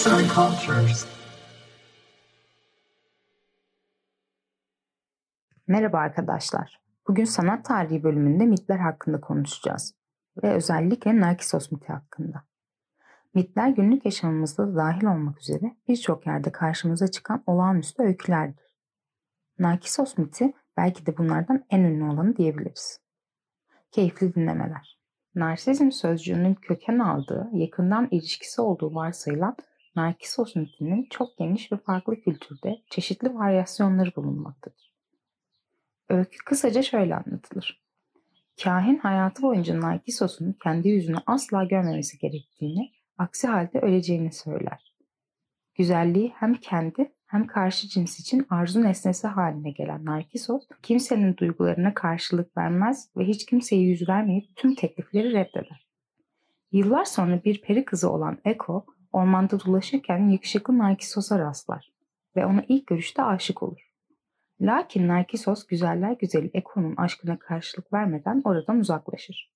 Arts and Cultures. Merhaba arkadaşlar. Bugün sanat tarihi bölümünde mitler hakkında konuşacağız ve özellikle Narkisos miti hakkında. Mitler günlük yaşamımızda da dahil olmak üzere birçok yerde karşımıza çıkan olağanüstü öykülerdir. Narkisos miti belki de bunlardan en ünlü olanı diyebiliriz. Keyifli dinlemeler. Narsizm sözcüğünün köken aldığı, yakından ilişkisi olduğu varsayılan Narkisos mitinin çok geniş ve farklı kültürde çeşitli varyasyonları bulunmaktadır. Öykü kısaca şöyle anlatılır. Kahin hayatı boyunca Narkisos'un kendi yüzünü asla görmemesi gerektiğini, aksi halde öleceğini söyler. Güzelliği hem kendi hem karşı cins için arzu nesnesi haline gelen Narkisos, kimsenin duygularına karşılık vermez ve hiç kimseye yüz vermeyip tüm teklifleri reddeder. Yıllar sonra bir peri kızı olan Eko, ormanda dolaşırken yakışıklı Narkisos'a rastlar ve ona ilk görüşte aşık olur. Lakin Narkisos güzeller güzeli Eko'nun aşkına karşılık vermeden oradan uzaklaşır.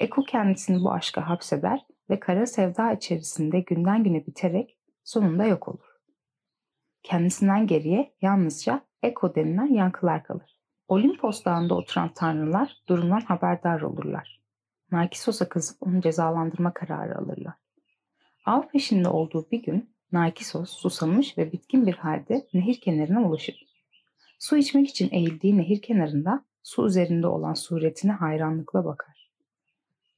Eko kendisini bu aşka hapseder ve kara sevda içerisinde günden güne biterek sonunda yok olur. Kendisinden geriye yalnızca Eko denilen yankılar kalır. Olimpos dağında oturan tanrılar durumdan haberdar olurlar. Narkisos'a kızıp onu cezalandırma kararı alırlar. Av peşinde olduğu bir gün Narkisos susamış ve bitkin bir halde nehir kenarına ulaşır. Su içmek için eğildiği nehir kenarında su üzerinde olan suretine hayranlıkla bakar.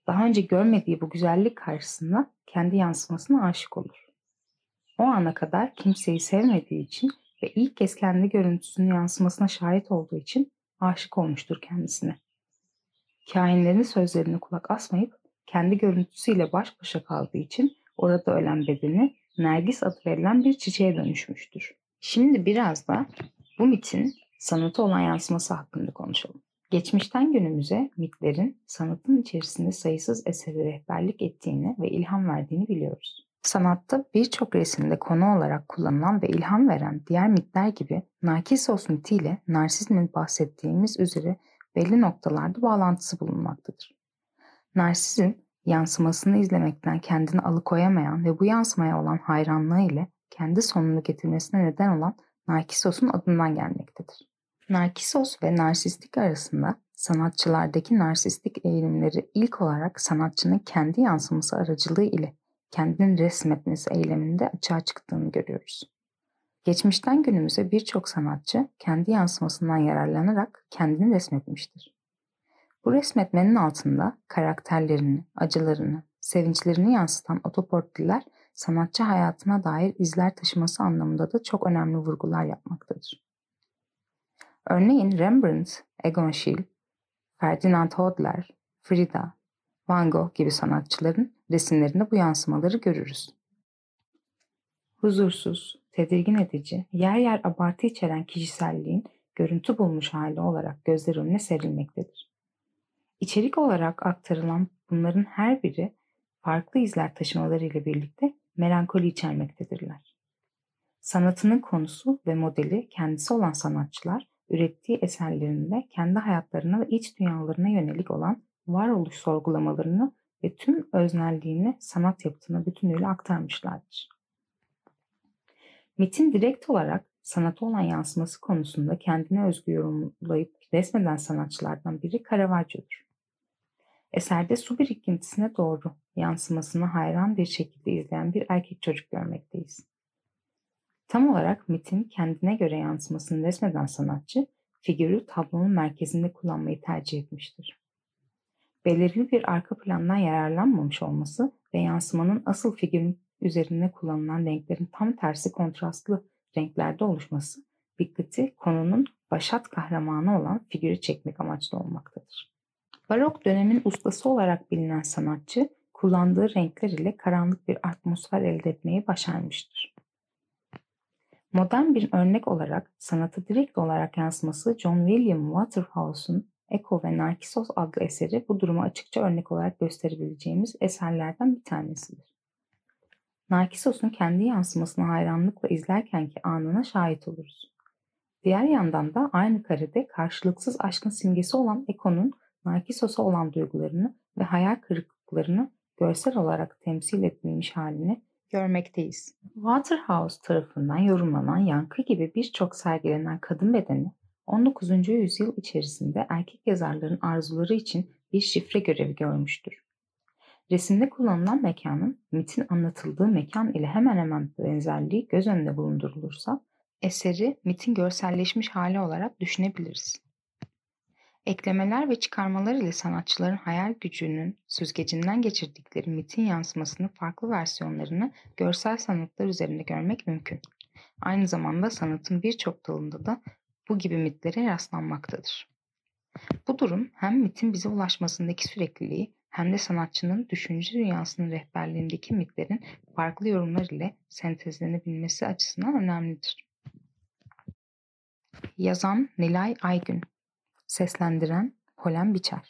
Daha önce görmediği bu güzellik karşısında kendi yansımasına aşık olur. O ana kadar kimseyi sevmediği için ve ilk kez kendi görüntüsünün yansımasına şahit olduğu için aşık olmuştur kendisine. Kahinlerin sözlerine kulak asmayıp kendi görüntüsüyle baş başa kaldığı için orada ölen bedeni Nergis adı verilen bir çiçeğe dönüşmüştür. Şimdi biraz da bu mitin sanatı olan yansıması hakkında konuşalım. Geçmişten günümüze mitlerin sanatın içerisinde sayısız eseri rehberlik ettiğini ve ilham verdiğini biliyoruz. Sanatta birçok resimde konu olarak kullanılan ve ilham veren diğer mitler gibi Narkisos mitiyle narsizmin bahsettiğimiz üzere belli noktalarda bağlantısı bulunmaktadır. Narsizm, yansımasını izlemekten kendini alıkoyamayan ve bu yansımaya olan hayranlığı ile kendi sonunu getirmesine neden olan Narkisos'un adından gelmektedir. Narkisos ve narsistik arasında sanatçılardaki narsistik eğilimleri ilk olarak sanatçının kendi yansıması aracılığı ile kendini resmetmesi eyleminde açığa çıktığını görüyoruz. Geçmişten günümüze birçok sanatçı kendi yansımasından yararlanarak kendini resmetmiştir. Bu resmetmenin altında karakterlerini, acılarını, sevinçlerini yansıtan otoportreler sanatçı hayatına dair izler taşıması anlamında da çok önemli vurgular yapmaktadır. Örneğin Rembrandt, Egon Schiele, Ferdinand Hodler, Frida, Van Gogh gibi sanatçıların resimlerinde bu yansımaları görürüz. Huzursuz, tedirgin edici, yer yer abartı içeren kişiselliğin görüntü bulmuş hali olarak gözler önüne serilmektedir. İçerik olarak aktarılan bunların her biri farklı izler taşımaları ile birlikte melankoli içermektedirler. Sanatının konusu ve modeli kendisi olan sanatçılar ürettiği eserlerinde kendi hayatlarına ve iç dünyalarına yönelik olan varoluş sorgulamalarını ve tüm öznelliğini sanat yapıtına bütünüyle aktarmışlardır. Metin direkt olarak sanata olan yansıması konusunda kendine özgü yorumlayıp resmeden sanatçılardan biri Caravaggio'dur. Eserde su birikintisine doğru yansımasını hayran bir şekilde izleyen bir erkek çocuk görmekteyiz. Tam olarak Metin kendine göre yansımasını resmeden sanatçı, figürü tablonun merkezinde kullanmayı tercih etmiştir belirli bir arka plandan yararlanmamış olması ve yansımanın asıl figürün üzerine kullanılan renklerin tam tersi kontrastlı renklerde oluşması dikkati konunun başat kahramanı olan figürü çekmek amaçlı olmaktadır. Barok dönemin ustası olarak bilinen sanatçı kullandığı renkler ile karanlık bir atmosfer elde etmeyi başarmıştır. Modern bir örnek olarak sanatı direkt olarak yansıması John William Waterhouse'un Eko ve Narkisos adlı eseri bu duruma açıkça örnek olarak gösterebileceğimiz eserlerden bir tanesidir. Narkisos'un kendi yansımasını hayranlıkla izlerkenki anına şahit oluruz. Diğer yandan da aynı karede karşılıksız aşkın simgesi olan Eko'nun Narkisos'a olan duygularını ve hayal kırıklıklarını görsel olarak temsil edilmiş halini görmekteyiz. Waterhouse tarafından yorumlanan yankı gibi birçok sergilenen kadın bedeni 19. yüzyıl içerisinde erkek yazarların arzuları için bir şifre görevi görmüştür. Resimde kullanılan mekanın mitin anlatıldığı mekan ile hemen hemen benzerliği göz önünde bulundurulursa eseri mitin görselleşmiş hali olarak düşünebiliriz. Eklemeler ve çıkarmalar ile sanatçıların hayal gücünün süzgecinden geçirdikleri mitin yansımasının farklı versiyonlarını görsel sanatlar üzerinde görmek mümkün. Aynı zamanda sanatın birçok dalında da bu gibi mitlere rastlanmaktadır. Bu durum hem mitin bize ulaşmasındaki sürekliliği hem de sanatçının düşünce dünyasının rehberliğindeki mitlerin farklı yorumlar ile sentezlenebilmesi açısından önemlidir. Yazan Nilay Aygün Seslendiren Polen Biçer